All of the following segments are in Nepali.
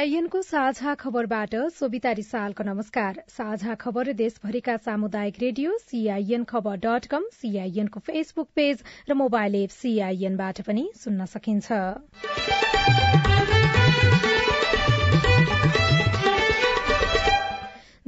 सीआईएनको साझा खबरबाट सोभिता रिसालको नमस्कार। साझा खबर देशभरिका सामुदायिक रेडियो सीआईएन खबर डट कम सीआईएनको फेसबुक पेज र मोबाइल एप सीआईएनबाट पनि सुन्न सकिन्छ।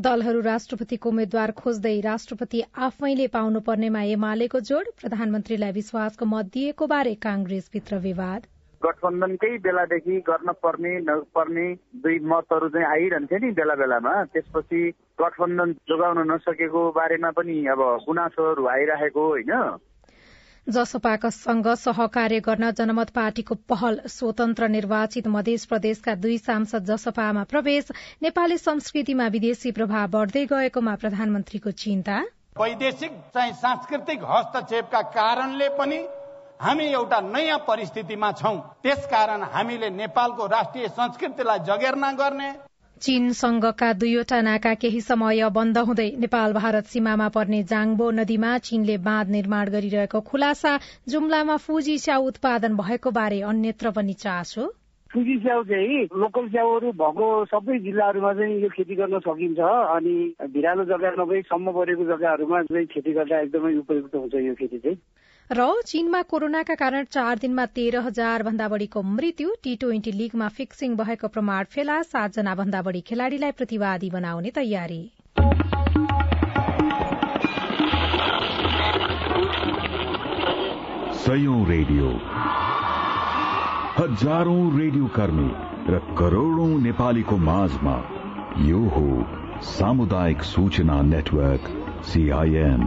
दलहरू राष्ट्रपतिको उम्मेद्वार खोज्दै राष्ट्रपति आफैले पाउनुपर्नेमा एमालेको जोड़ प्रधानमन्त्रीलाई विश्वासको मत दिएको बारे कांग्रेसभित्र विवाद। गठबन्धनकै बेलादेखि गर्न पर्ने नपर्ने दुई मतहरू चाहिँ आइरहन्थे नि बेला बेलामा। त्यसपछि गठबन्धन जोगाउन नसकेको बारेमा पनि अब गुनासोहरू आइरहेको होइन। जसपासँग सहकार्य गर्न जनमत पार्टीको पहल स्वतन्त्र निर्वाचित मध्य प्रदेशका दुई सांसद जसपामा प्रवेश नेपाली संस्कृतिमा विदेशी प्रभाव बढ़दै गएकोमा प्रधानमन्त्रीको चिन्ता। वैदेशिक चाहिँ सांस्कृतिक हस्तक्षेपका कारणले पनि हामी एउटा नयाँ परिस्थितिमा छौं। त्यसकारण हामीले नेपालको राष्ट्रिय संस्कृतिलाई जगेर्ना गर्ने। चीनसँगका दुईवटा नाका केही समय बन्द हुँदै नेपाल भारत सीमामा पर्ने जाङबो नदीमा चीनले बाँध निर्माण गरिरहेको खुलासा जुम्लामा फुजी स्याउ उत्पादन भएको बारे अन्यत्र पनि चासो। फुजी स्याउ चाहिँ लोकल स्याउहरू भएको सबै जिल्लाहरूमा चाहिँ यो खेती गर्न सकिन्छ अनि भिरालो जग्गा नभई सम्म परेको जग्गाहरूमा चाहिँ खेती गर्दा एकदमै उपयुक्त हुन्छ यो खेती चाहिँ। र चीनमा कोरोनाका कारण चार दिनमा तेह्र हजार भन्दा बढ़ीको मृत्यु टी ट्वेन्टी लीगमा फिक्सिङ भएको प्रमाण फेला सातजना भन्दा बढ़ी खेलाड़ीलाई प्रतिवादी बनाउने तयारी। रेडियो। हजारौं रेडियो कर्मी र करोड़ौं नेपालीको माझमा यो हो सामुदायिक सूचना नेटवर्क सीआईएन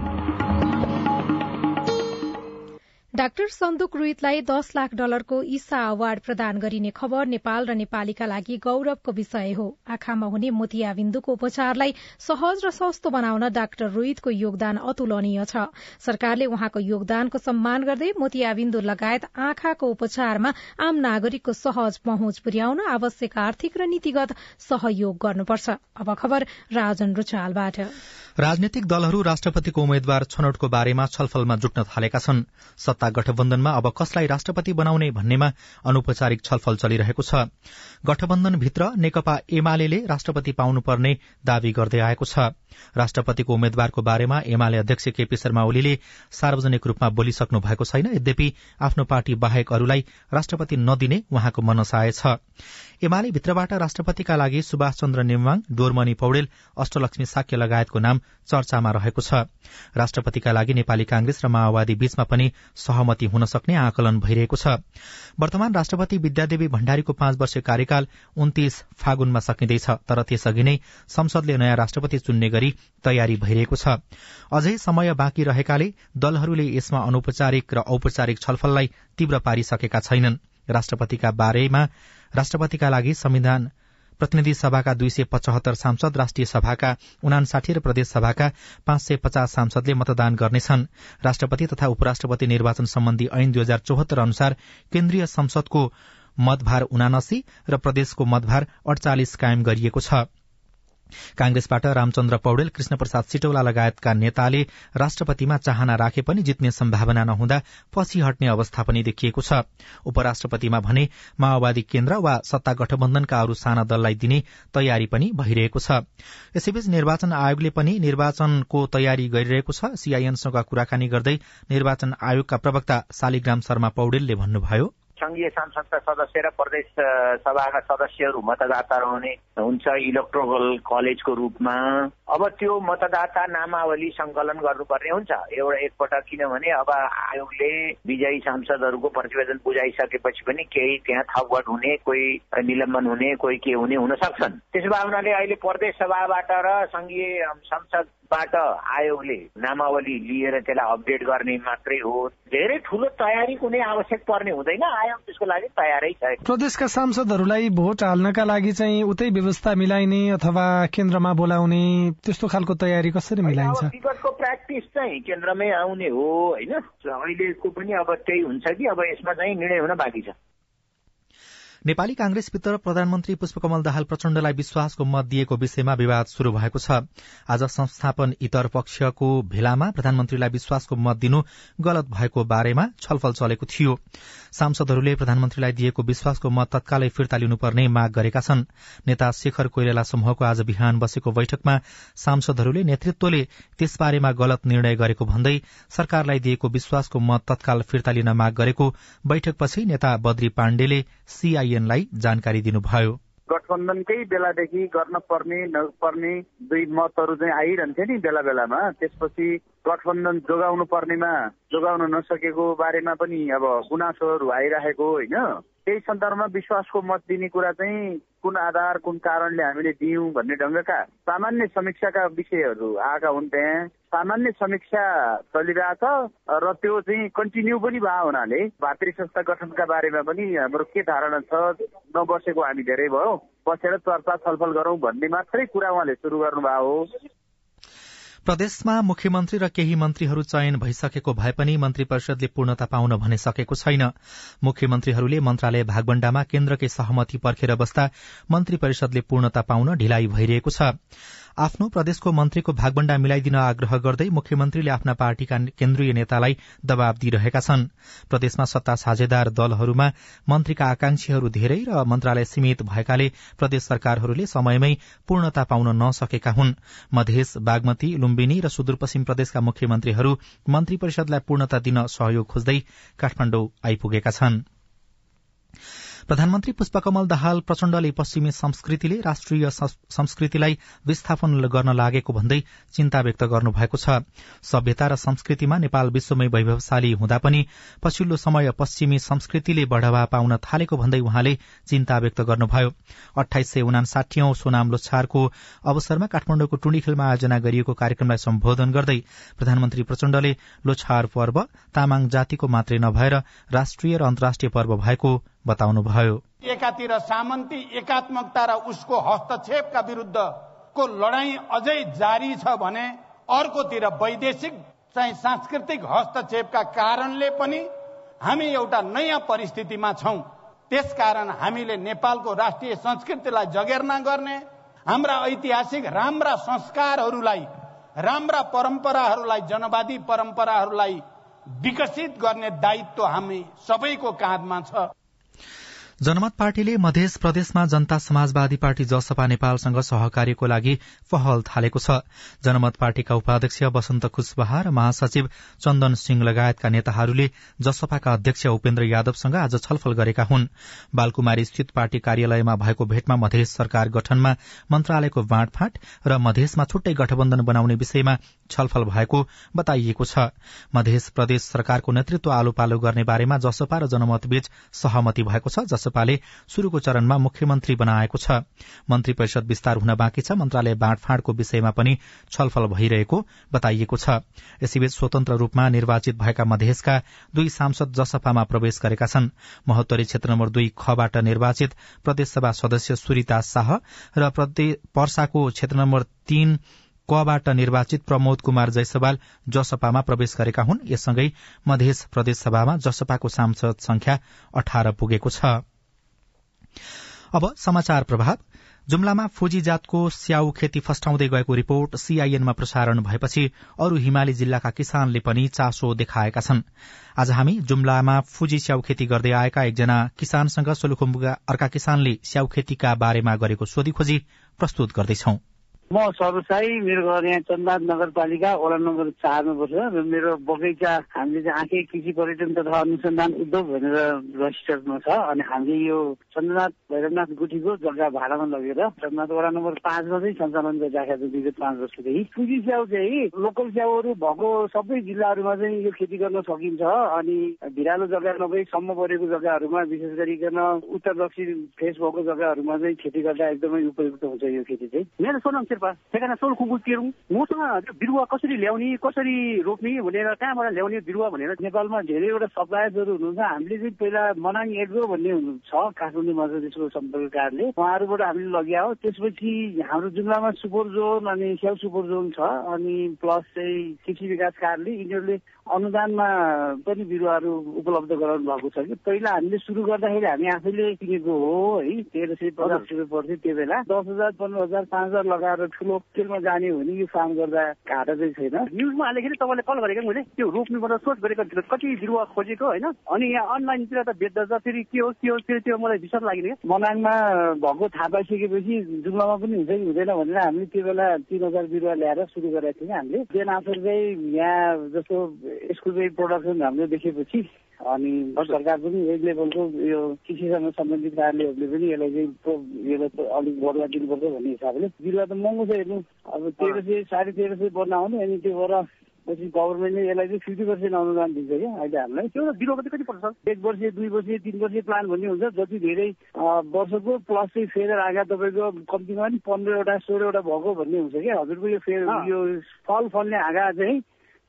डाक्टर सन्दुक रुइतलाई दस लाख डलरको ईसा अवार्ड प्रदान गरिने खबर नेपाल र नेपालीका लागि गौरवको विषय हो। आँखामा हुने मोतियाबिन्दुको उपचारलाई सहज र सस्तो बनाउन डाक्टर रोहितको योगदान अतुलनीय छ। सरकारले उहाँको योगदानको सम्मान गर्दै मोतियाबिन्दु लगायत आँखाको उपचारमा आम नागरिकको सहज पहुँच पुर्याउन आवश्यक आर्थिक र नीतिगत सहयोग गर्नुपर्छ। अब खबर राजन रुचालबाट। राजनैतिक दलहरू राष्ट्रपतिको उम्मेद्वार छनौटको बारेमा छलफलमा जुट्न थालेका छन्। सत्ता गठबन्धनमा अब कसलाई राष्ट्रपति बनाउने भन्नेमा अनौपचारिक छलफल चलिरहेको छ। गठबन्धनभित्र नेकपा एमाले राष्ट्रपति पाउनुपर्ने दावी गर्दै आएको छ। राष्ट्रपतिको उम्मेद्वारको बारेमा एमाले अध्यक्ष केपी शर्मा ओलीले सार्वजनिक रूपमा बोलिसक्नु भएको छैन। यद्यपि आफ्नो पार्टी बाहेक अरूलाई राष्ट्रपति नदिने उहाँको मनसाय छ। एमाले भित्रबाट राष्ट्रपतिका लागि सुभाष चन्द्र नेवाङ डोरमणि पौडेल अष्टलक्ष्मी साक्य लगायतको नाम चर्चामा रहेको छ। राष्ट्रपतिका लागि नेपाली कांग्रेस र माओवादी बीचमा पनि सहमति हुन सक्ने आकलन भइरहेको छ। वर्तमान राष्ट्रपति विद्यादेवी भण्डारीको पाँच वर्ष कार्यकाल उन्तीस फागुनमा सकिँदैछ तर त्यसअघि नै संसदले नयाँ राष्ट्रपति चुन्ने गरी तयारी भइरहेको छ। अझै समय बाँकी रहेकाले दलहरूले यसमा अनौपचारिक र औपचारिक छलफललाई तीव्र पारिसकेका छैनन्। राष्ट्रपतिका बारेमा राष्ट्रपतिका लागि संविधान प्रतिनिधि सभाका दुई सय पचहत्तर सांसद राष्ट्रिय सभाका उनासाठी र प्रदेश सभाका पाँच सय पचास सांसदले मतदान गर्नेछन्। राष्ट्रपति तथा उपराष्ट्रपति निर्वाचन सम्बन्धी ऐन दुई हजार चौहत्तर अनुसार केन्द्रीय संसदको मतभार उनासी र प्रदेशको मतभार अडचालिस कायम गरिएको छ। कांग्रेसबाट रामचन्द्र पौडेल कृष्ण प्रसाद सिटौला लगायतका नेताले राष्ट्रपतिमा चाहना राखे पनि जित्ने सम्भावना नहुँदा पछि हट्ने अवस्था पनि देखिएको छ। उपराष्ट्रपतिमा भने माओवादी केन्द्र वा सत्ता गठबन्धनका अरू साना दललाई दिने तयारी पनि भइरहेको छ। यसैबीच निर्वाचन आयोगले पनि निर्वाचनको तयारी गरिरहेको छ। सीआईएनसँग कुराकानी गर्दै निर्वाचन आयोगका प्रवक्ता शालिग्राम शर्मा पौडेलले भन्नुभयो संघीय संसदका सदस्य र प्रदेश सभाका सदस्यहरू मतदाता रहने हुन्छ इलेक्ट्रोल कलेजको रूपमा अब त्यो मतदाता नामावली संकलन गर्नुपर्ने हुन्छ एउटा एकपटक किनभने अब आयोगले विजयी सांसदहरूको प्रतिवेदन बुझाइसकेपछि पनि केही त्यहाँ थपगट हुने कोही निलम्बन हुने कोही के हुने हुन सक्छन् त्यसो भए हुनाले अहिले प्रदेश सभाबाट र संघीय संसद बाट आयोगले नामावली लिएर त्यसलाई अपडेट गर्ने मात्रै हो। धेरै ठुलो तयारी कुनै आवश्यक पर्ने हुँदैन। आयोग त्यसको लागि तयारै छ। प्रदेशका सांसदहरूलाई भोट हाल्नका लागि चाहिँ उतै व्यवस्था मिलाइने अथवा केन्द्रमा बोलाउने त्यस्तो खालको तयारी कसरी मिलाइन्छ? विगतको प्र्याक्टिस चाहिँ केन्द्रमै आउने हो होइन? अहिलेको पनि अब त्यही हुन्छ कि अब यसमा चाहिँ निर्णय हुन बाँकी छ। नेपाली कांग्रेसभित्र प्रधानमन्त्री पुष्पकमल दाहाल प्रचण्डलाई विश्वासको मत दिएको विषयमा विवाद शुरू भएको छ। आज संस्थापन इतर पक्षको भेलामा प्रधानमन्त्रीलाई विश्वासको मत दिनु गलत भएको बारेमा छलफल चलेको थियो। सांसदहरूले प्रधानमन्त्रीलाई दिएको विश्वासको मत तत्कालै फिर्ता लिनुपर्ने माग गरेका छन्। नेता शेखर कोइराला समूहको आज बिहान बसेको बैठकमा सांसदहरूले नेतृत्वले त्यसबारेमा गलत निर्णय गरेको भन्दै सरकारलाई दिएको विश्वासको मत तत्काल फिर्ता लिन माग गरेको बैठकपछि नेता बद्री पाण्डेले सीआईए लाई जानकारी दिनुभयो। गठबन्धनकै बेलादेखि गर्न पर्ने नपर्ने दुई मतहरू चाहिँ आइरहन्थ्यो नि बेला बेलामा। त्यसपछि गठबन्धन जोगाउनु पर्नेमा जोगाउन नसकेको बारेमा पनि अब गुनासोहरू आइरहेको होइन। त्यही सन्दर्भमा विश्वासको मत दिने कुरा चाहिँ कुन आधार कुन कारणले हामीले दियौँ भन्ने ढङ्गका सामान्य समीक्षाका विषयहरू आएका हुन् त्यहाँ सामान्य समीक्षा चलिरहेछ र त्यो चाहिँ कन्टिन्यू पनि भयो हुनाले भातृ संस्था गठनका बारेमा पनि हाम्रो के धारणा छ नबसेको हामी धेरै भयो। बसेर चर्चा छलफल गरौँ भन्ने मात्रै कुरा उहाँले सुरु गर्नुभयो हो। प्रदेशमा मुख्यमन्त्री र केही मन्त्रीहरू चयन भइसकेको भए पनि मन्त्री परिषदले पूर्णता पाउन भने सकेको छैन। मुख्यमन्त्रीहरूले मन्त्रालय भागवण्डामा केन्द्रकै सहमति पर्खेर बस्दा मन्त्री परिषदले पूर्णता पाउन ढिलाइ भइरहेको छ। आफ्नो प्रदेशको मन्त्रीको भागवण्डा मिलाइदिन आग्रह गर्दै मुख्यमन्त्रीले आफ्ना पार्टीका केन्द्रीय नेतालाई दबाव दिइरहेका छन्। प्रदेशमा सत्ता साझेदार दलहरूमा मन्त्रीका आकांक्षीहरू धेरै र मन्त्रालय सीमित भएकाले प्रदेश सरकारहरूले समयमै पूर्णता पाउन नसकेका हुन्। मधेस बागमती लुम्बिनी र सुदूरपश्चिम प्रदेशका मुख्यमन्त्रीहरू मन्त्री परिषदलाई पूर्णता दिन सहयोग खोज्दै काठमाडौँ आइपुगेका छनृ। प्रधानमन्त्री पुष्पकमल दाहाल प्रचण्डले पश्चिमी संस्कृतिले राष्ट्रिय संस्कृतिलाई विस्थापन गर्न लागेको भन्दै चिन्ता व्यक्त गर्नुभएको छ। सभ्यता र संस्कृतिमा नेपाल विश्वमै वैभवशाली हुँदा पनि पछिल्लो समय पश्चिमी संस्कृतिले बढ़ावा पाउन थालेको भन्दै उहाँले चिन्ता व्यक्त गर्नुभयो। अठाइस सय उनासाठी सोनाम लोछारको अवसरमा काठमाडौँको टुण्डीखेलमा आयोजना गरिएको कार्यक्रमलाई सम्बोधन गर्दै प्रधानमन्त्री प्रचण्डले लोछार पर्व तामाङ जातिको मात्रै नभएर राष्ट्रिय र अन्तर्राष्ट्रिय पर्व भएको बताउनुभयो एकातिर सामन्ती एकात्मकता र उसको हस्तक्षेपका विरुद्धको लडाई अझै जारी छ भने अर्कोतिर वैदेशिक चाहिँ सांस्कृतिक हस्तक्षेपका कारणले पनि हामी एउटा नयाँ परिस्थितिमा छौं। त्यसकारण हामीले नेपालको राष्ट्रिय संस्कृतिलाई जगेर्ना गर्ने हाम्रा ऐतिहासिक राम्रा संस्कारहरूलाई राम्रा परम्पराहरूलाई जनवादी परम्पराहरूलाई विकसित गर्ने दायित्व हामी सबैको काँधमा छ। जनमत पार्टीले मध्य प्रदेशमा जनता समाजवादी पार्टी जसपा नेपालसँग सहकार्यको लागि पहल थालेको छ। जनमत पार्टीका उपाध्यक्ष वसन्त कुशवाहा र महासचिव चन्दन सिंह लगायतका नेताहरूले जसपाका अध्यक्ष उपेन्द्र यादवसँग आज छलफल गरेका हुन्। बालकुमारी स्थित पार्टी कार्यालयमा भएको भेटमा मधेस सरकार गठनमा मन्त्रालयको बाँडफाँट र मधेसमा छुट्टै गठबन्धन बनाउने विषयमा छलफल भएको बताइएको छ। मध्य प्रदेश सरकारको नेतृत्व आलो पालो गर्ने बारेमा जसपा र जनमतबीच सहमति भएको छ जसपाले शुरूको चरणमा मुख्यमन्त्री बनाएको छ। मन्त्री परिषद विस्तार हुन बाँकी छ। मन्त्रालय बाँडफाँडको विषयमा पनि छलफल भइरहेको बताइएको छ। यसैबीच स्वतन्त्र रूपमा निर्वाचित भएका मधेसका दुई सांसद जसपामा प्रवेश गरेका छन्। महोत्तरी क्षेत्र नम्बर दुई खबाट निर्वाचित प्रदेशसभा सदस्य सुरिता शाह र पर्साको क्षेत्र नम्बर तीन कबाट निर्वाचित प्रमोद कुमार जयसवाल जसपामा प्रवेश गरेका हुन्। यससँगै मध्य प्रदेश सभामा जसपाको सांसद संख्या अठार पुगेको छ। अब समाचार प्रभाव जुम्लामा फुजी जातको स्याउ खेती फस्टाउँदै गएको रिपोर्ट सीआईएनमा प्रसारण भएपछि अरू हिमाली जिल्लाका किसानले पनि चासो देखाएका छन्। आज हामी जुम्लामा फुजी स्याउ खेती गर्दै आएका एकजना किसानसँग सोलुखुम्बुका अर्का किसानले स्याउ खेतीका बारेमा गरेको सोधीखोजी प्रस्तुत गर्दैछौं। म सर्वसाई मेरो घर यहाँ चन्दाद नगरपालिका वडा नम्बर चारमा पर्छ र मेरो बगैँचा हामीले चाहिँ आँखे कृषि पर्यटन तथा अनुसन्धान उद्योग भनेर रजिस्टरमा छ। अनि हामीले यो चन्द्रनाथ भैरवनाथ गुठीको जग्गा भाडामा लगेर चन्द्रनाथ वडा नम्बर पाँचमा चाहिँ सञ्चालन गरिराखेको छ विगत पाँच वर्षदेखि। पुँजी स्याउ चाहिँ लोकल स्याउहरू भएको सबै जिल्लाहरूमा चाहिँ यो खेती गर्न सकिन्छ। अनि भिरालो जग्गा नभई सम्म परेको जग्गाहरूमा विशेष गरिकन उत्तर दक्षिण फेस भएको जग्गाहरूमा चाहिँ खेती गर्दा एकदमै उपयुक्त हुन्छ यो खेती चाहिँ। मेरो सोनम शेर्पा ठेगाना सोल कुकुर केरुङ मसँग बिरुवा कसरी ल्याउने कसरी रोप्ने भनेर कहाँबाट ल्याउने बिरुवा भनेर नेपालमा धेरैवटा सप्लायर्सहरू हुनुहुन्छ हामीले चाहिँ पहिला मनाङ एग्रो भन्ने छ काठमाडौँ मजलिसको सम्पर्क कार्डले उहाँहरूबाट हामीले लग्या हो त्यसपछि हाम्रो जुम्लामा सुपर जोन अनि स्याउ सुपर जोन छ अनि प्लस चाहिँ कृषि विकास कार्डले यिनीहरूले अनुदानमा पनि बिरुवाहरू उपलब्ध गराउनु भएको छ कि पहिला हामीले सुरु गर्दाखेरि हामी आफैले किनेको हो है तेह्र सय पचास रुपियाँ पर्थ्यो त्यो बेला दस हजार पन्ध्र हजार पाँच हजार लगाएर ठुलो तेलमा जाने हो भने यो फार्म गर्दा घाटा चाहिँ छैन। न्युजमा हालेखेरि तपाईँले कल गरेको मैले त्यो रोप्नुबाट सोच गरेको कति बिरुवा खोजेको होइन? अनि यहाँ अनलाइनतिर त बेच्दा छ फेरि के हो के हो फेरि त्यो मलाई विश्वास लागेन क्या। मनाङमा भएको थाहा पाइसकेपछि जुम्लामा पनि हुन्छ कि हुँदैन भनेर हामीले त्यो बेला तिन हजार बिरुवा ल्याएर सुरु गरेको थियौँ हामीले। देन आफ्टर चाहिँ यहाँ जस्तो यसको चाहिँ प्रोडक्सन हाम्रो देखेपछि अनि सरकार पनि एक लेभलको यो कृषिसँग सम्बन्धित कार्यहरूले पनि यसलाई चाहिँ यसलाई अलिक बढुवा दिनुपर्छ भन्ने हिसाबले बिरुवा त महँगो छ हेर्नु। अब तेह्र सय साढे तेह्र सय पर्न आउने अनि त्यो भएर पछि गभर्मेन्टले यसलाई चाहिँ फिफ्टी पर्सेन्ट अनुदान दिन्छ क्या अहिले हामीलाई। त्यो बिरुवा चाहिँ कति पर्छ? एक वर्ष दुई वर्ष तिन वर्ष प्लान भन्ने हुन्छ। जति धेरै वर्षको प्लस चाहिँ फेर आगा तपाईँको कम्तीमा पनि पन्ध्रवटा सोह्रवटा भएको भन्ने हुन्छ क्या। हजुरको यो फेर यो फल फल्ने आगा चाहिँ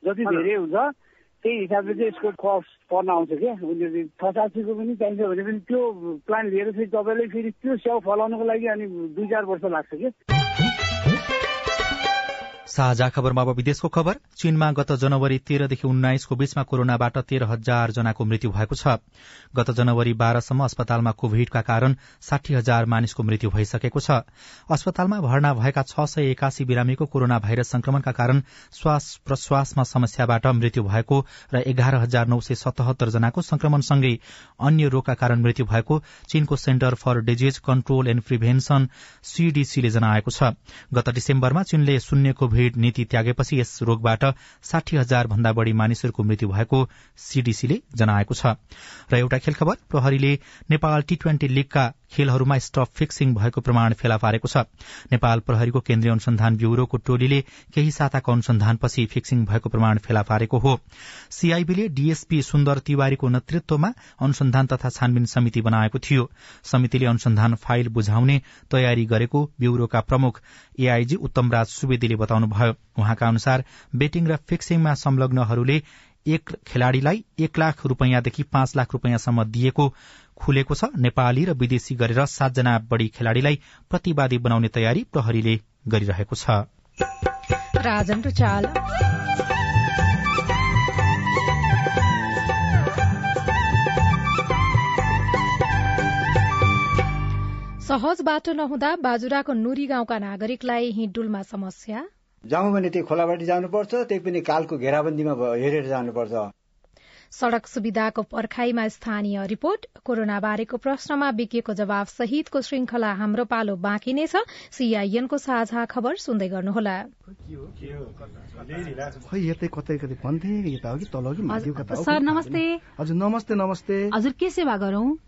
जति धेरै हुन्छ त्यही हिसाबले चाहिँ यसको कस्ट पर्न आउँछ क्या। उनीहरू छ सात पनि चाहिन्छ भने पनि त्यो प्लान लिएर चाहिँ तपाईँले फेरि त्यो स्याउ फलाउनको लागि अनि दुई चार वर्ष लाग्छ क्या। साझा खबरमा अब विदेशको खबर। चीनमा गत जनवरी तेह्रदेखि उन्नाइसको बीचमा कोरोनाबाट तेह्र हजार जनाको मृत्यु भएको छ। गत जनवरी बाह्रसम्म अस्पतालमा कोभिडका कारण साठी हजार मानिसको मृत्यु भइसकेको छ। अस्पतालमा भर्ना भएका छ सय एकासी बिरामीको कोरोना भाइरस संक्रमणका कारण श्वास प्रश्वासमा समस्याबाट मृत्यु भएको र एघार हजार नौ सय सतहत्तर जनाको संक्रमणसँगै अन्य रोगका कारण मृत्यु भएको चीनको centre for disease control and prevention सीडीसीले जनाएको छ। गत डिसेम्बरमा चीनले शून्य कोविड नीति त्यागेपछि यस रोगबाट साठी हजार भन्दा बढ़ी मानिसहरूको मृत्यु भएको सीडीसीले जनाएको छ। र एउटा खेल खबर प्रहरीले नेपाल टी ट्वेन्टी लीगका खेलहरूमा स्टप फिक्सिङ भएको प्रमाण फेला पारेको छ। नेपाल प्रहरीको केन्द्रीय अनुसन्धान ब्यूरोको टोलीले केही साताको अनुसन्धानपछि फिक्सिङ भएको प्रमाण फेला पारेको हो। सीआईबीले डीएसपी सुन्दर तिवारीको नेतृत्वमा अनुसन्धान तथा छानबिन समिति बनाएको थियो। समितिले अनुसन्धान फाइल बुझाउने तयारी गरेको ब्यूरोका प्रमुख एआईजी उत्तमराज सुवेदीले बताउनुभयो। उहाँका अनुसार बेटिङ र फिक्सिङमा संलग्नहरूले एक खेलाड़ीलाई एक लाख रूपियाँदेखि पाँच लाख रूपियाँसम्म दिएको खुलेको छ। नेपाली र विदेशी गरेर सातजना बढ़ी खेलाड़ीलाई प्रतिवादी बनाउने तयारी प्रहरीले गरिरहेको छ। सहज बाटो नहुँदा बाजुराको नुरी गाउँका नागरिकलाई हिँडुलमा समस्या। जाउँ भने त्यो खोलाबाट जानुपर्छ त्यही पनि कालको घेराबन्दीमा हेरेर जानुपर्छ। सड़क सुविधाको पर्खाईमा स्थानीय रिपोर्ट। कोरोना बारेको प्रश्नमा बिकेको जवाब सहितको श्रृंखला हाम्रो पालो बाँकी नै छ। सीआईएनको साझा खबर सुन्दै गर्नुहोला। सर नमस्ते। हजुर नमस्ते नमस्ते। हजुर के सेवा गरौं?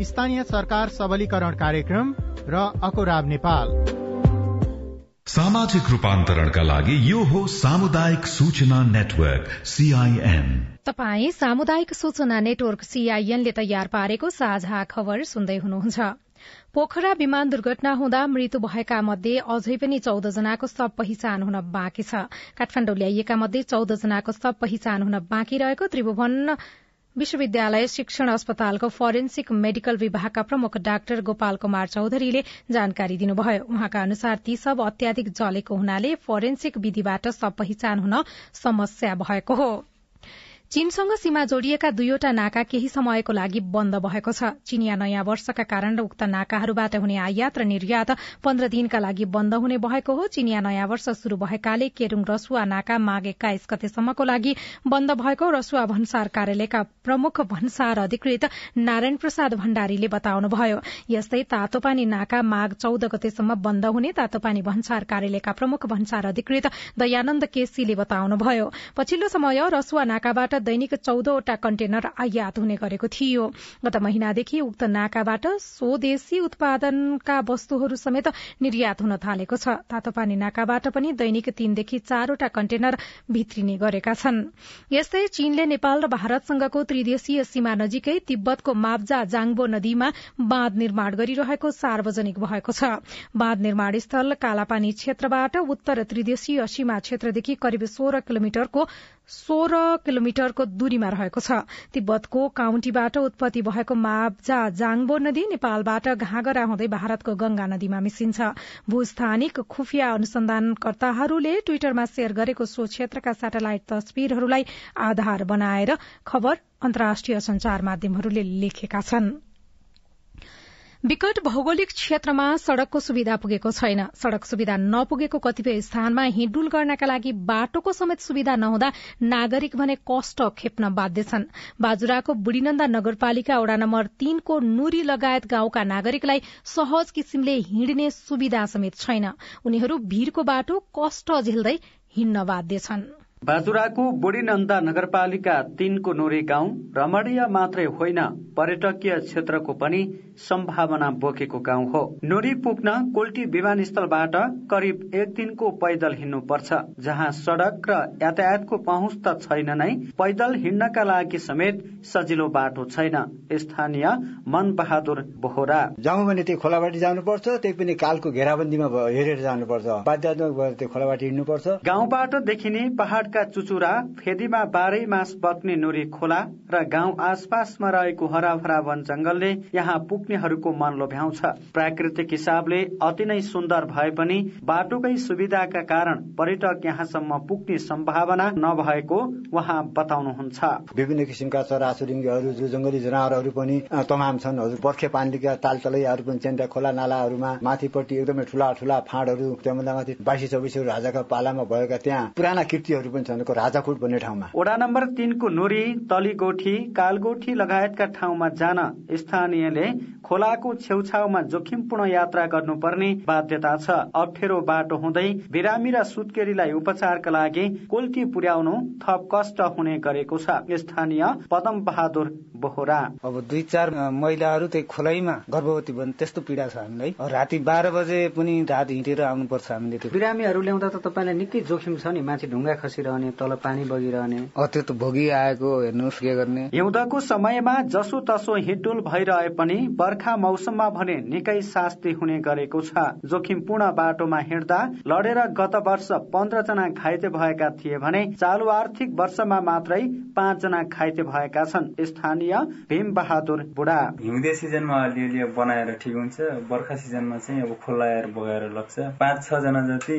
स्थानीय सरकार सबलीकरण कार्यक्रम र अकोराब नेपाल। सामाजिक रूपान्तरणका लागि यो हो सामुदायिक सूचना नेटवर्क सीआईएन तपाई सामुदायिक सूचना नेटवर्क सीआईएनले तयार पारेको साझा खबर सुन्दै हुनुहुन्छ। पोखरा विमान दुर्घटना हुँदा मृत्यु भएका मध्ये अझै पनि चौध जनाको सब पहिचान हुन बाँकी छ। काठमाण्डु ल्याइएका मध्ये चौध जनाको सब पहिचान हुन बाँकी रहेको त्रिभुवन विश्वविद्यालय शिक्षण अस्पतालको फोरेन्सिक मेडिकल विभागका प्रमुख डाक्टर गोपाल कुमार चौधरीले जानकारी दिनुभयो। उहाँका अनुसार ती सब अत्याधिक जलेको हुनाले फोरेन्सिक विधिबाट सब पहिचान हुन समस्या भएको हो। चीनसँग सीमा जोडिएका दुईवटा नाका केही समयको लागि बन्द भएको छ। चिनिया नयाँ वर्षका कारण उक्त नाकाहरूबाट हुने आयात र निर्यात पन्ध्र दिनका लागि बन्द हुने भएको हो। चिनिया नयाँ वर्ष शुरू भएकाले केरूङ रसुवा नाका माघ एक्काइस गतेसम्मको लागि बन्द भएको रसुवा भन्सार कार्यालयका प्रमुख भन्सार अधिकृत नारायण प्रसाद भण्डारीले बताउनुभयो। यस्तै तातोपानी नाका माघ चौध गतेसम्म बन्द हुने तातोपानी भन्सार कार्यालयका प्रमुख भन्सार अधिकृत दयानन्द केसीले बताउनुभयो। पछिल्लो समय रसुवा नाकाबाट दैनिक चौधवटा कन्टेनर आयात हुने गरेको थियो। गत महिनादेखि उक्त नाकाबाट स्वदेशी उत्पादनका वस्तुहरू समेत निर्यात हुन थालेको छ। तातोपानी नाकाबाट पनि दैनिक तीनदेखि चारवटा कन्टेनर भित्रिने गरेका छन्। यस्तै चीनले नेपाल र भारतसँगको त्रिदेशीय सीमा नजिकै तिब्बतको माब्जा जाङबो नदीमा बाँध निर्माण गरिरहेको सार्वजनिक भएको छ। बाँध निर्माण स्थल कालापानी क्षेत्रबाट उत्तर त्रिदेशीय सीमा क्षेत्रदेखि करिब सोह्र किलोमिटरको सोह्र किलोमिटरको दूरीमा रहेको छ। तिब्बतको काउन्टीबाट उत्पत्ति भएको माब्जा जाङबो नदी नेपालबाट घागरा हुँदै भारतको गंगा नदीमा मिसिन्छ। भूस्थानिक खुफिया अनुसन्धानकर्ताहरूले ट्वीटरमा शेयर गरेको सो क्षेत्रका सेटेलाइट तस्विरहरूलाई आधार बनाएर खबर अन्तर्राष्ट्रिय संचार माध्यमहरूले लेखेका छनृ। विकट भौगोलिक क्षेत्रमा सड़कको सुविधा पुगेको छैन। सड़क सुविधा नपुगेको कतिपय स्थानमा हिँडुल गर्नका लागि बाटोको समेत सुविधा नहुँदा नागरिक भने कष्ट खेप्न बाध्य छन्। बाजुराको बुढीनन्दा नगरपालिका वडा नम्बर तीनको नुरी लगायत गाउँका नागरिकलाई सहज किसिमले हिँड्ने सुविधा समेत छैन। उनीहरू भीड़को बाटो कष्ट झेल्दै हिँड्न बाध्य छन्। बाजुराको बुढीनन्दा नगरपालिका तीनको नोरी गाउँ रमणीय मात्रै होइन पर्यटकीय क्षेत्रको पनि सम्भावना बोकेको गाउँ हो। नोरी पुग्न कोल्टी विमानस्थलबाट करिब एक दिनको पैदल हिँड्नु पर्छ जहाँ सड़क र यातायातको पहुँच त छैन नै पैदल हिँड्नका लागि समेत सजिलो बाटो छैन स्थानीय मन बहादुर बोहरा। जाउँ भने त्यो खोलाबाटी जानुपर्छ त्यही पनि कालको घेराबन्दीमा हेरेर जानुपर्छ। त्यो खोलाबाटी हिँड्नुपर्छ। गाउँबाट देखिने पहाड़का चुचुरा फेदीमा बाह्रै मास बग्ने नोरी खोला र गाउँ आसपासमा रहेको हराभरा वन जंगलले यहाँ पुग्नेहरूको मन लोभ्याउँछ। प्राकृतिक हिसाबले अति नै सुन्दर भए पनि बाटोकै सुविधाका कारण पर्यटक यहाँसम्म पुग्ने सम्भावना नभएको उहाँ बताउनुहुन्छ। विभिन्न किसिमका चराचुरुङ्गीहरू जो जंगली जनावरहरू पनि तमाम छन्। हजुर बर्खे पानीका तालतलैहरू पनि छन्। खोला नालाहरूमा माथिपट्टि एकदमै ठुला ठुला फाँडहरू त्यहाँभन्दा माथि बाइसी चौबिसहरू राजाका पालामा भएका त्यहाँ पुराना कृतिहरू छन् राजाकोट भन्ने ठाउँमा। वडा नम्बर तीनको नोरी तलीगोठी कालगोठी लगायतका ठाउँमा जान स्थानीयले खोलाको छेउछाउमा जोखिमपूर्ण यात्रा गर्नुपर्ने बाध्यता छ। अप्ठ्यारो बाटो हुँदै बिरामी र सुत्केरीलाई उपचारका लागि कोल्टी पुर्याउनु थप कष्ट हुने गरेको छ। स्थानीय पदम बहादुर बोहरा। अब दुई चार महिलाहरू त्यही खोलाइमा गर्भवती बन्ने त्यस्तो पीडा छ हामीलाई। राति बाह्र बजे पनि रात हिँडेर आउनुपर्छ हामीले बिरामीहरू ल्याउँदा त तपाईँलाई निकै जोखिम छ नि माथि ढुङ्गा खसिरहने तल पानी बगिरहने। त्यो त भोगी आएको हेर्नुहोस् के गर्ने। हिउँदको समयमा जसो तसो हिडुल भइरहे पनि बर्खा मौसममा भने निकै शास्ति हुने गरेको छ। जोखिमपूर्ण बाटोमा हिँड्दा लडेर गत वर्ष पन्ध्र जना घाइते भएका थिए भने चालु आर्थिक वर्षमा मात्रै पाँच जना घाइते भएका छन्। स्थानीय भीम बहादुर बुढा। हिउँदे सिजनमा अलिअलि बनाएर ठिक हुन्छ। बर्खा सिजनमा चाहिँ अब खोलाएर बगाएर लग्छ। पाँच छ जना जति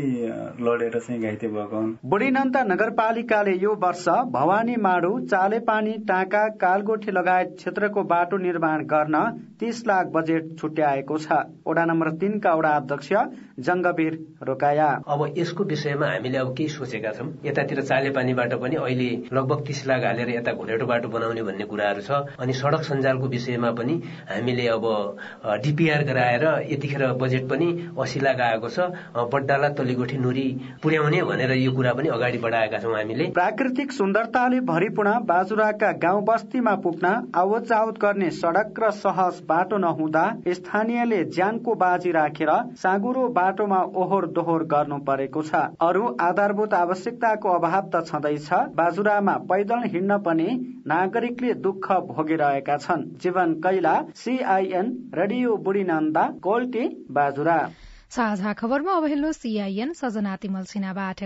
लडेर चाहिँ घाइते भएको हुन्। बुढीनन्दा नगरपालिकाले यो वर्ष भवानी माडु चालेपानी टाका कालगोठी लगायत क्षेत्रको बाटो निर्माण गर्न तीस लाख बजेट छुट्याएको छ। वडा नम्बर तीनका वडा अध्यक्ष जङ्गवीर रोकाया। अब यसको विषयमा हामीले अब केही सोचेका छौँ। यतातिर चालेपानीबाट पनि अहिले लगभग तीस लाख हालेर यता घोरेटो बाटो बनाउने भन्ने कुराहरू छ। अनि सड़क सञ्जालको विषयमा पनि हामीले अब डिपिआर गराएर यतिखेर बजेट पनि अस्सी लाख आएको छ। बड्डाला तलीगोठी नुरी पुर्याउने भनेर यो कुरा पनि अगाडि बढाएका छौँ हामीले। प्राकृतिक सुन्दरताले भरिपूर्ण बाजुराका गाउँ बस्तीमा पुग्न आवत यातायात गर्ने सड़क र सहज बाटो नहुँदा स्थानीयले ज्यानको बाजी राखेर साँगुरो बाटोमा ओहोर दोहोर गर्नु परेको छ। अरू आधारभूत आवश्यकताको अभाव त छँदैछ। बाजुरामा पैदल हिँड्न पनि नागरिकले दुःख भोगिरहेका छन्। Jiwan Kaila CIN radio Budhinanda Kolti Bajura. साझा खबरमा अब हेलो सीआईएन सजना तिमल सिन्हाबाट।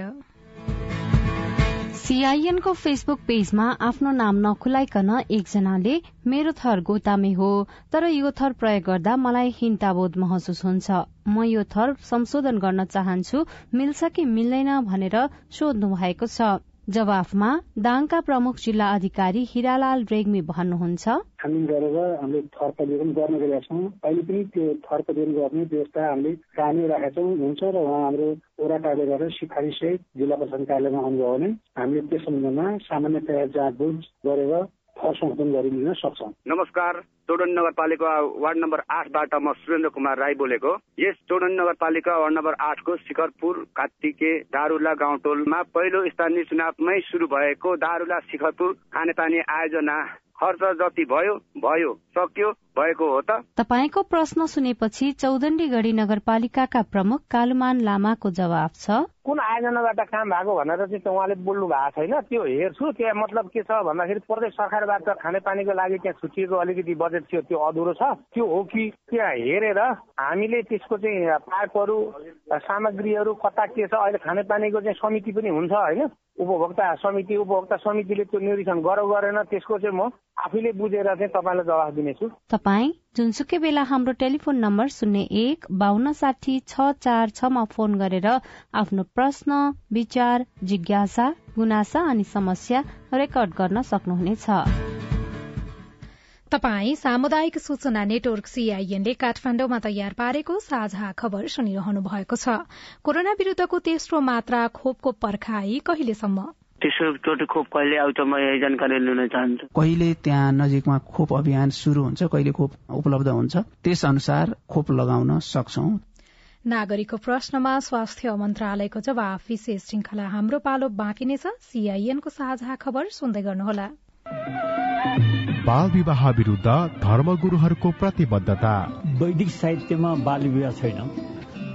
सीआईएनको फेसबुक पेजमा आफ्नो नाम नखुलाइकन एकजनाले मेरो थर गोतामे हो तर यो थर प्रयोग गर्दा मलाई हिन्ताबोध महसुस हुन्छ। म यो थर संशोधन गर्न चाहन्छु मिल्छ कि मिल्दैन भनेर सोध्नु भएको छ। जवाफमा दाङका प्रमुख जिल्ला अधिकारी हिरालाल रेग्मी भन्नुहुन्छ। छानबिन गरेर हामीले थर परिवर्तन गर्न गएका छौँ। अहिले पनि त्यो थर परिवर्तन गर्ने व्यवस्था हामीले कायमै राखेका छौँ। हुन्छ र उहाँ हाम्रो वडा गरेर सिफारिससहित जिल्ला प्रशासन कार्यालयमा आउनुभयो भने हामीले त्यस सम्बन्धमा सामान्यतया जाँचबुझ गरेर संशोधन गरिदिन सक्छौँ नमस्कार चौडन नगरपालिका वार्ड नम्बर आठबाट म सुरेन्द्र कुमार राई बोलेको। यस चौडन नगरपालिका वार्ड नम्बर आठको शिखरपुर कात्तिके दारुला गाउँटोलमा पहिलो स्थानीय चुनावमै शुरू भएको दारुला शिखरपुर खानेपानी आयोजना खर्च जति भयो भयो सक्यो भएको हो त। तपाईँको प्रश्न सुनेपछि चौदण्डी गढी नगरपालिकाका प्रमुख कालुमान लामाको जवाब छ। कुन आयोजनाबाट काम भएको भनेर चाहिँ उहाँले बोल्नु भएको छैन? त्यो हेर्छु त्यहाँ मतलब के छ भन्दाखेरि प्रदेश सरकारबाट खानेपानीको लागि त्यहाँ छुटिएको अलिकति बजेट थियो त्यो अधुरो छ। त्यो हो कि त्यहाँ हेरेर हामीले त्यसको चाहिँ पाइपहरू सामग्रीहरू कता के छ अहिले खानेपानीको चाहिँ समिति पनि हुन्छ होइन? उपभोक्ता समिति उपभोक्ता समितिले त्यो निरीक्षण गरौ गरेन त्यसको चाहिँ म आफैले बुझेर चाहिँ तपाईँलाई जवाफ दिनेछु। तपाईँ जुनसुकै बेला हाम्रो टेलिफोन नम्बर शून्य एक बान्न साठी छ चार छमा फोन गरेर आफ्नो प्रश्न विचार जिज्ञासा गुनासा अनि समस्या रेकर्ड गर्न सक्नुहुनेछ। तपाई सामुदायिक सूचना नेटवर्क सीआईएनले काठमाण्डुमा तयार पारेको साझा खबर सुनिरहनु भएको छ। कोरोना विरूद्धको तेस्रो मात्रा खोपको पर्खाई कहिलेसम्म? तेस्रो चोटि खोप कहिले आउँछ म यही जानकारी लिन चाहन्छु। कहिले त्यहाँ नजिकमा खोप अभियान शुरू हुन्छ कहिले खोप उपलब्ध हुन्छ त्यस अनुसार खोप लगाउन सक्छौ। नागरिकको प्रश्नमा स्वास्थ्य मन्त्रालयको जवाफ विशेष श्रृंखला हाम्रो पालो बाँकी नै छ। सीआईएनको साझा खबर सुन्दै गर्नुहोला। बाल विवाह विरूद्ध धर्मगुरूहरूको प्रतिबद्धता। वैदिक साहित्यमा बाल विवाह छैन।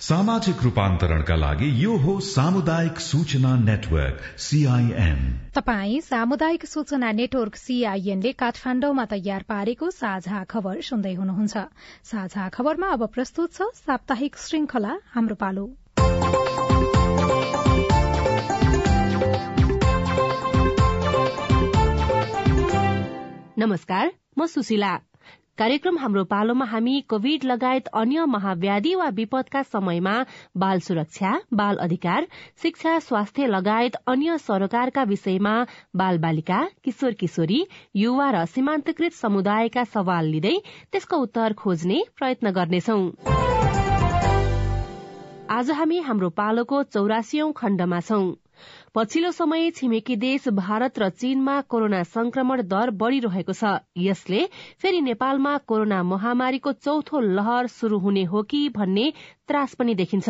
सामाजिक रूपान्तरणका लागि यो हो सामुदायिक सूचना नेटवर्क सीआईएन तपाई सामुदायिक सूचना नेटवर्क सीआईएनले काठमाण्डुमा तयार पारेको साझा खबर सुन्दै हुनुहुन्छ। साझा खबरमा अब प्रस्तुत छ साप्ताहिक श्रृंखला हाम्रो पालो। नमस्कार म सुशीला। कार्यक्रम हाम्रो पालोमा हामी कोविड लगायत अन्य महाव्याधि वा विपदका समयमा बाल सुरक्षा बाल अधिकार शिक्षा स्वास्थ्य लगायत अन्य सरोकारका विषयमा बाल बालिका किशोर किशोरी युवा र सीमान्तकृत समुदायका सवाल लिँदै त्यसको उत्तर खोज्ने प्रयत्न गर्नेछौ। आज हामी हाम्रो पालोको चौरासीौं खण्डमा छौं। पछिल्लो समय छिमेकी देश भारत र चीनमा कोरोना संक्रमण दर बढ़िरहेको छ। यसले फेरि नेपालमा कोरोना महामारीको चौथो लहर शुरू हुने हो कि भन्ने त्रास पनि देखिन्छ।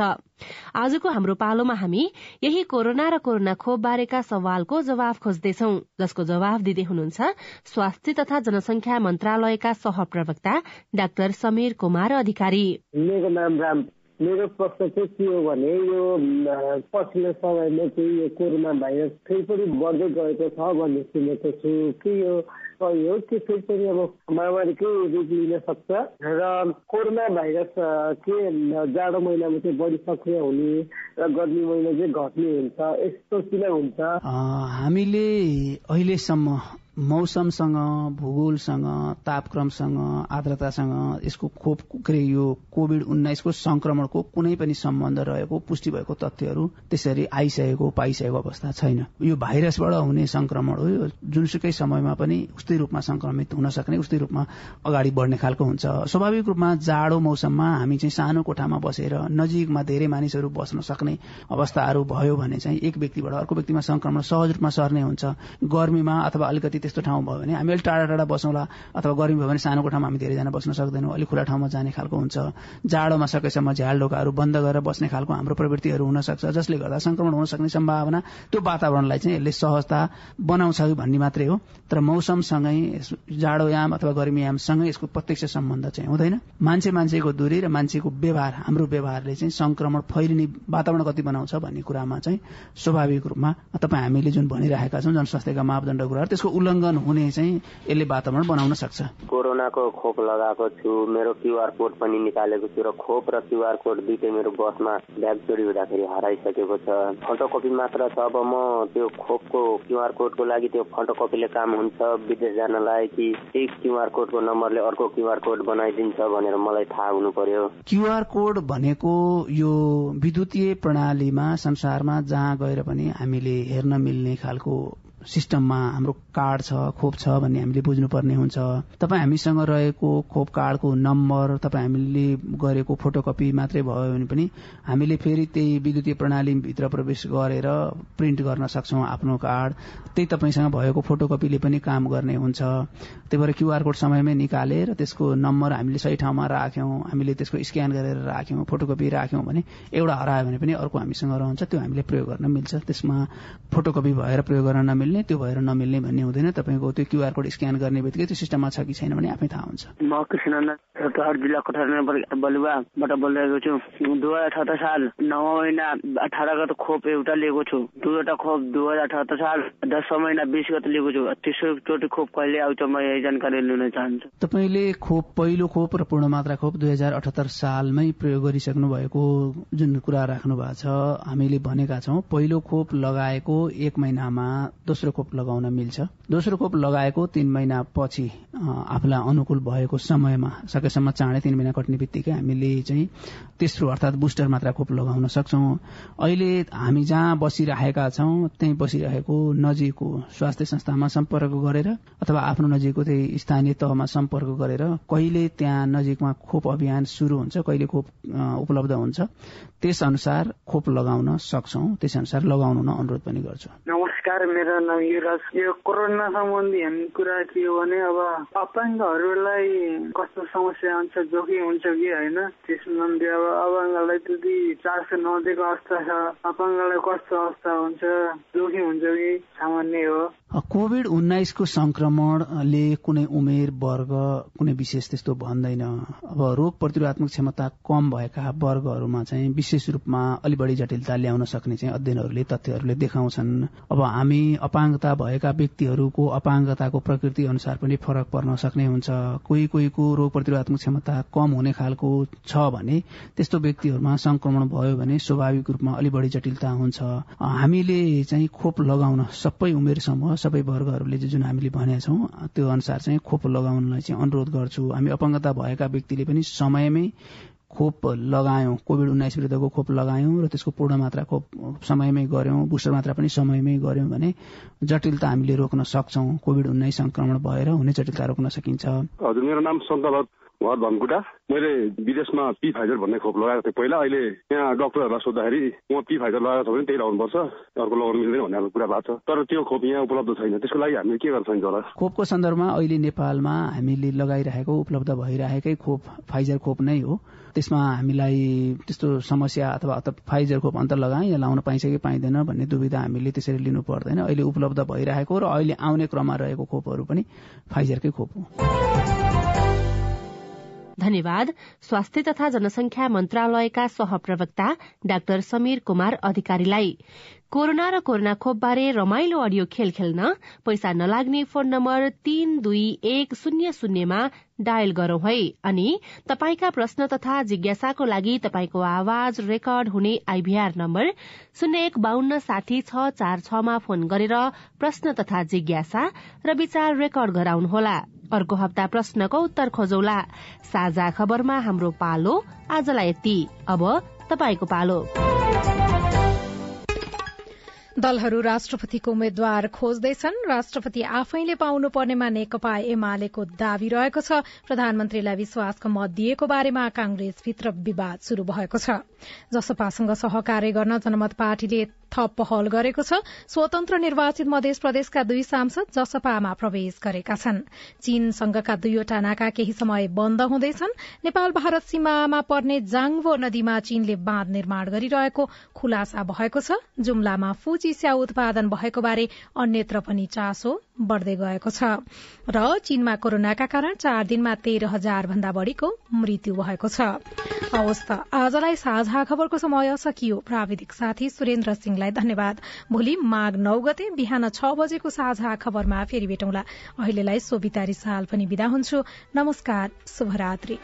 आजको हाम्रो पालोमा हामी यही कोरोना र कोरोना खोप बारेका सवालको जवाब खोज्दैछौ जसको जवाब दिँदै हुनुहुन्छ स्वास्थ्य तथा जनसंख्या मन्त्रालयका सहप्रवक्ता डाक्टर समीर कुमार अधिकारी। मेरो प्रश्न चाहिँ के हो भने यो पछिल्लो समयमा चाहिँ यो कोरोना भाइरस फेरि पनि बढ्दै गएको छ भन्ने सुनेको छु। कि यो सहयोग त्यो फेरि पनि अब महामारीकै रूप लिन सक्छ? र कोरोना भाइरस के जाडो महिनामा चाहिँ बढी सक्रिय हुने र गर्मी महिना चाहिँ घट्ने हुन्छ यस्तो किन हुन्छ? हामीले अहिलेसम्म मौसमसँग भूगोलसँग तापक्रमसँग आर्द्रतासँग यसको खोप के यो कोविड उन्नाइसको संक्रमणको कुनै पनि सम्बन्ध रहेको पुष्टि भएको तथ्यहरू त्यसरी आइसकेको पाइसकेको अवस्था छैन। यो भाइरसबाट हुने संक्रमण हो यो जुनसुकै समयमा पनि उस्तै रूपमा संक्रमित हुन सक्ने उस्तै रूपमा अगाडि बढ्ने खालको हुन्छ। स्वाभाविक रूपमा जाडो मौसममा हामी चाहिँ सानो कोठामा बसेर नजिकमा धेरै मानिसहरू बस्न सक्ने अवस्थाहरू भयो भने चाहिँ एक व्यक्तिबाट अर्को व्यक्तिमा संक्रमण सहज रूपमा सर्ने हुन्छ। गर्मीमा अथवा अलिकति त्यस्तो ठाउँ भयो भने हामी अलिक टाढा टाढा बसौँला अथवा गर्मी भयो भने सानो कोठामा हामी धेरैजना बस्न सक्दैनौँ अलिक खुला ठाउँमा जाने खालको हुन्छ। जाडोमा सकेसम्म झ्याल ढोकाहरू बन्द गरेर बस्ने खालको हाम्रो प्रवृत्तिहरू हुन सक्छ जसले गर्दा संक्रमण हुन सक्ने सम्भावना त्यो वातावरणलाई चाहिँ यसले सहजता बनाउँछ भन्ने मात्रै हो। तर मौसमसँगै जाडोयाम अथवा गर्मीयामसँगै यसको प्रत्यक्ष सम्बन्ध चाहिँ हुँदैन। मान्छे मान्छेको दूरी र मान्छेको व्यवहार हाम्रो व्यवहारले चाहिँ संक्रमण फैलिने वातावरण कति बनाउँछ भन्ने कुरामा चाहिँ स्वाभाविक रूपमा तपाईँ हामीले जुन भनिरहेका छौँ जनस्वास्थ्यका मापदण्ड कुराहरू त्यसको उल्लङ्घन हुने चाहिँ यसले वातावरण बनाउन सक्छ? कोरोनाको खोप लगाएको छु। मेरो क्युआर कोड पनि निकालेको छु र खोप र क्युआर कोड दुइटै मेरो बसमा ब्याग चोरी हुँदाखेरि हराइसकेको छ। फोटोकपी मात्र छ। अब म त्यो खोपको क्युआर कोडको लागि त्यो फोटोकपीले काम हुन्छ विदेश जानलाई कि त्यही क्युआर कोडको नम्बरले अर्को क्युआर कोड बनाइदिन्छ भनेर मलाई थाहा हुनु पर्यो। क्युआर कोड भनेको यो विद्युतीय प्रणालीमा संसारमा जहाँ गएर पनि हामीले हेर्न मिल्ने खालको सिस्टममा हाम्रो कार्ड छ खोप छ भन्ने हामीले बुझ्नुपर्ने हुन्छ। तपाईँ हामीसँग रहेको खोप कार्डको नम्बर तपाईँ हामीले गरेको फोटोकपी मात्रै भयो भने पनि हामीले फेरि त्यही विद्युतीय प्रणालीभित्र प्रवेश गरेर प्रिन्ट गर्न सक्छौँ आफ्नो कार्ड। त्यही तपाईँसँग भएको फोटोकपीले पनि काम गर्ने हुन्छ। त्यही भएर क्युआर कोड समयमै निकालेर त्यसको नम्बर हामीले सही ठाउँमा राख्यौँ हामीले त्यसको स्क्यान गरेर राख्यौँ फोटोकपी राख्यौँ भने एउटा हरायो भने पनि अर्को हामीसँग रहन्छ त्यो हामीले प्रयोग गर्न मिल्छ। त्यसमा फोटोकपी भएर प्रयोग गर्न नमिल्ने मिल्ने त्यो भएर नमिल्ने भन्ने हुँदैन। तपाईँको त्यो क्युआर कोड स्क्यान गर्ने बित्तिकै त्यो सिस्टममा छ कि छैन भने आफै थाहा हुन्छ। म कृष्ण रतहट जिल्ला कोठार बलुवाबाट बोलिरहेको छु। दुई हजार अठहत्तर साल नौ महिना अठार गते खोप एउटा लिएको छु। दुईवटा खोप दुई हजार अठहत्तर साल दस महिना बिस गते लिएको छु। तेस्रो चोटि खोप कहिले आउँछ म यही जानकारी लिन चाहन्छु। तपाईँले खोप पहिलो खोप र पूर्ण मात्रा खोप दुई हजार अठहत्तर सालमै प्रयोग गरिसक्नु भएको जुन कुरा राख्नु भएको छ हामीले भनेका छौँ पहिलो खोप लगाएको एक महिनामा दोस्रो खोप लगाउन मिल्छ। दोस्रो खोप लगाएको तीन महिना पछि आफूलाई अनुकूल भएको समयमा सकेसम्म चाँडै तीन महिना कट्ने बित्तिकै हामीले चाहिँ तेस्रो अर्थात बुस्टर मात्रा खोप लगाउन सक्छौं। अहिले हामी जहाँ बसिरहेका छौं त्यही बसिरहेको नजिकको स्वास्थ्य संस्थामा सम्पर्क गरेर अथवा आफ्नो नजिकको त्यही स्थानीय तहमा सम्पर्क गरेर कहिले त्यहाँ नजिकमा खोप अभियान शुरू हुन्छ कहिले खोप उपलब्ध हुन्छ त्यस अनुसार खोप लगाउन सक्छौं त्यस अनुसार लगाउनु अनुरोध पनि गर्छु। नमस्कार मेरो नाम युवराज। यो कोरोना सम्बन्धी कुरा के हो भने अब अपाङ्गहरूलाई कस्तो समस्या हुन्छ जोखिम हुन्छ कि होइन त्यसमध्ये अब अपाङ्गलाई त्यति चासो नदिएको अवस्था छ अपाङ्गलाई कस्तो अवस्था हुन्छ जोखिम हुन्छ कि सामान्य हो कोविड उन्नाइसको संक्रमणले कुनै उमेर वर्ग कुनै विशेष त्यस्तो भन्दैन। अब रोग प्रतिरोधात्मक क्षमता कम भएका वर्गहरूमा चाहिँ विशेष रूपमा अलि बढी जटिलता ल्याउन सक्ने चाहिँ अध्ययनहरूले तथ्यहरूले देखाउँछन्। अब हामी अपाङ्गता भएका व्यक्तिहरूको अपाङ्गताको प्रकृति अनुसार पनि फरक पर्न सक्ने हुन्छ। कोही कोहीको रोग प्रतिरोधात्मक क्षमता कम हुने खालको छ भने त्यस्तो व्यक्तिहरूमा संक्रमण भयो भने स्वाभाविक रूपमा अलि बढी जटिलता हुन्छ। हामीले चाहिँ खोप लगाउन सबै उमेर समूह सबै वर्गहरूले जुन हामीले भनेका छौँ त्यो अनुसार चाहिँ खोप लगाउनलाई चाहिँ अनुरोध गर्छु। हामी अपाङ्गता भएका व्यक्तिले पनि समयमै खोप लगायौं। कोविड उन्नाइस विरुद्धको खोप लगायौं र त्यसको पूर्ण मात्रा खोप समयमै गर्यौं बुस्टर मात्रा पनि समयमै गर्यौं भने जटिलता हामीले रोक्न सक्छौं। कोविड उन्नाइस संक्रमण भएर हुने जटिलता रोक्न सकिन्छ। हजुर मेरो नाम सन्तलाल घर धनकुटा मैले विदेशमा पी फाइजर भन्ने खोप लगाएको थिएँ। पहिला अहिले यहाँ डक्टरहरूलाई सोद्धाखेरि म पी फाइजर लगाएको छ भने त्यही लगाउनुपर्छ अर्को लगाउनु मिल्दैन भन्ने कुरा भएको छ। तर त्यो खोप यहाँ उपलब्ध छैन। त्यसको लागि हामीले के गर्न सकिन्छ होला? खोपको सन्दर्भमा अहिले नेपालमा हामीले लगाइरहेको उपलब्ध भइरहेकै खोप फाइजर खोप नै हो। त्यसमा हामीलाई त्यस्तो समस्या अथवा फाइजर खोप अन्तर लगाए या लाउन पाइन्छ कि पाइँदैन भन्ने दुविधा हामीले त्यसरी लिनु पर्दैन। अहिले उपलब्ध भइरहेको र अहिले आउने क्रममा रहेको खोपहरू पनि फाइजरकै खोप हो। धन्यवाद। स्वास्थ्य तथा जनसंख्या मन्त्रालयका सहप्रवक्ता डाक्टर समीर कुमार अधिकारीलाई। कोरोना र कोरोना खोपबारे रमाइलो अडियो खेल खेल्न पैसा नलाग्ने फोन नम्बर तीन दुई एक शून्य शून्यमा डायल गरौं है। अनि तपाईँका प्रश्न तथा जिज्ञासाको लागि तपाईँको आवाज रेकर्ड हुने आइभीआर नम्बर शून्य एक बान्न साठी छ चार छमा फोन गरेर प्रश्न तथा जिज्ञासा र विचार रेकर्ड गराउनुहोला। अर्को हप्ता प्रश्नको उत्तर खोजौला। साझा खबरमा हाम्रो पालो आजलाई यति। अब पालो। दलहरू राष्ट्रपतिको उम्मेद्वार खोज्दैछन्। राष्ट्रपति आफैले पाउनुपर्नेमा नेकपा एमालेको दावी रहेको छ। प्रधानमन्त्रीलाई विश्वासको मत दिएको बारेमा कांग्रेसभित्र विवाद शुरू भएको छ। जसपासँग सहकार्य गर्न जनमत पार्टीले थप पहल गरेको छ। स्वतन्त्र निर्वाचित मध्य प्रदेशका दुई सांसद जसपामा प्रवेश गरेका छन्। चीनसँगका दुईवटा नाका केही समय बन्द हुँदैछन्। नेपाल भारत सीमामा पर्ने जाङवो नदीमा चीनले बाँध निर्माण गरिरहेको खुलासा भएको छ। जुम्लामा फुजी स्याउ उत्पादन भएको बारे अन्यत्र पनि चासो बढ़दै गएको छ। र चीनमा कोरोनाका कारण चार दिनमा तेह्र हजार भन्दा बढ़ीको मृत्यु भएको छ। आजलाई साझा खबरको समय सकियो। प्राविधिक साथी सुरेन्द्र सिंहलाई धन्यवाद। भोलि माघ नौ गते बिहान छ बजेको साझा खबरमा फेरि भेटौँला। अहिलेलाई सोभिता रिसाल पनि विदा हुन्छु। नमस्कार शुभरात्री।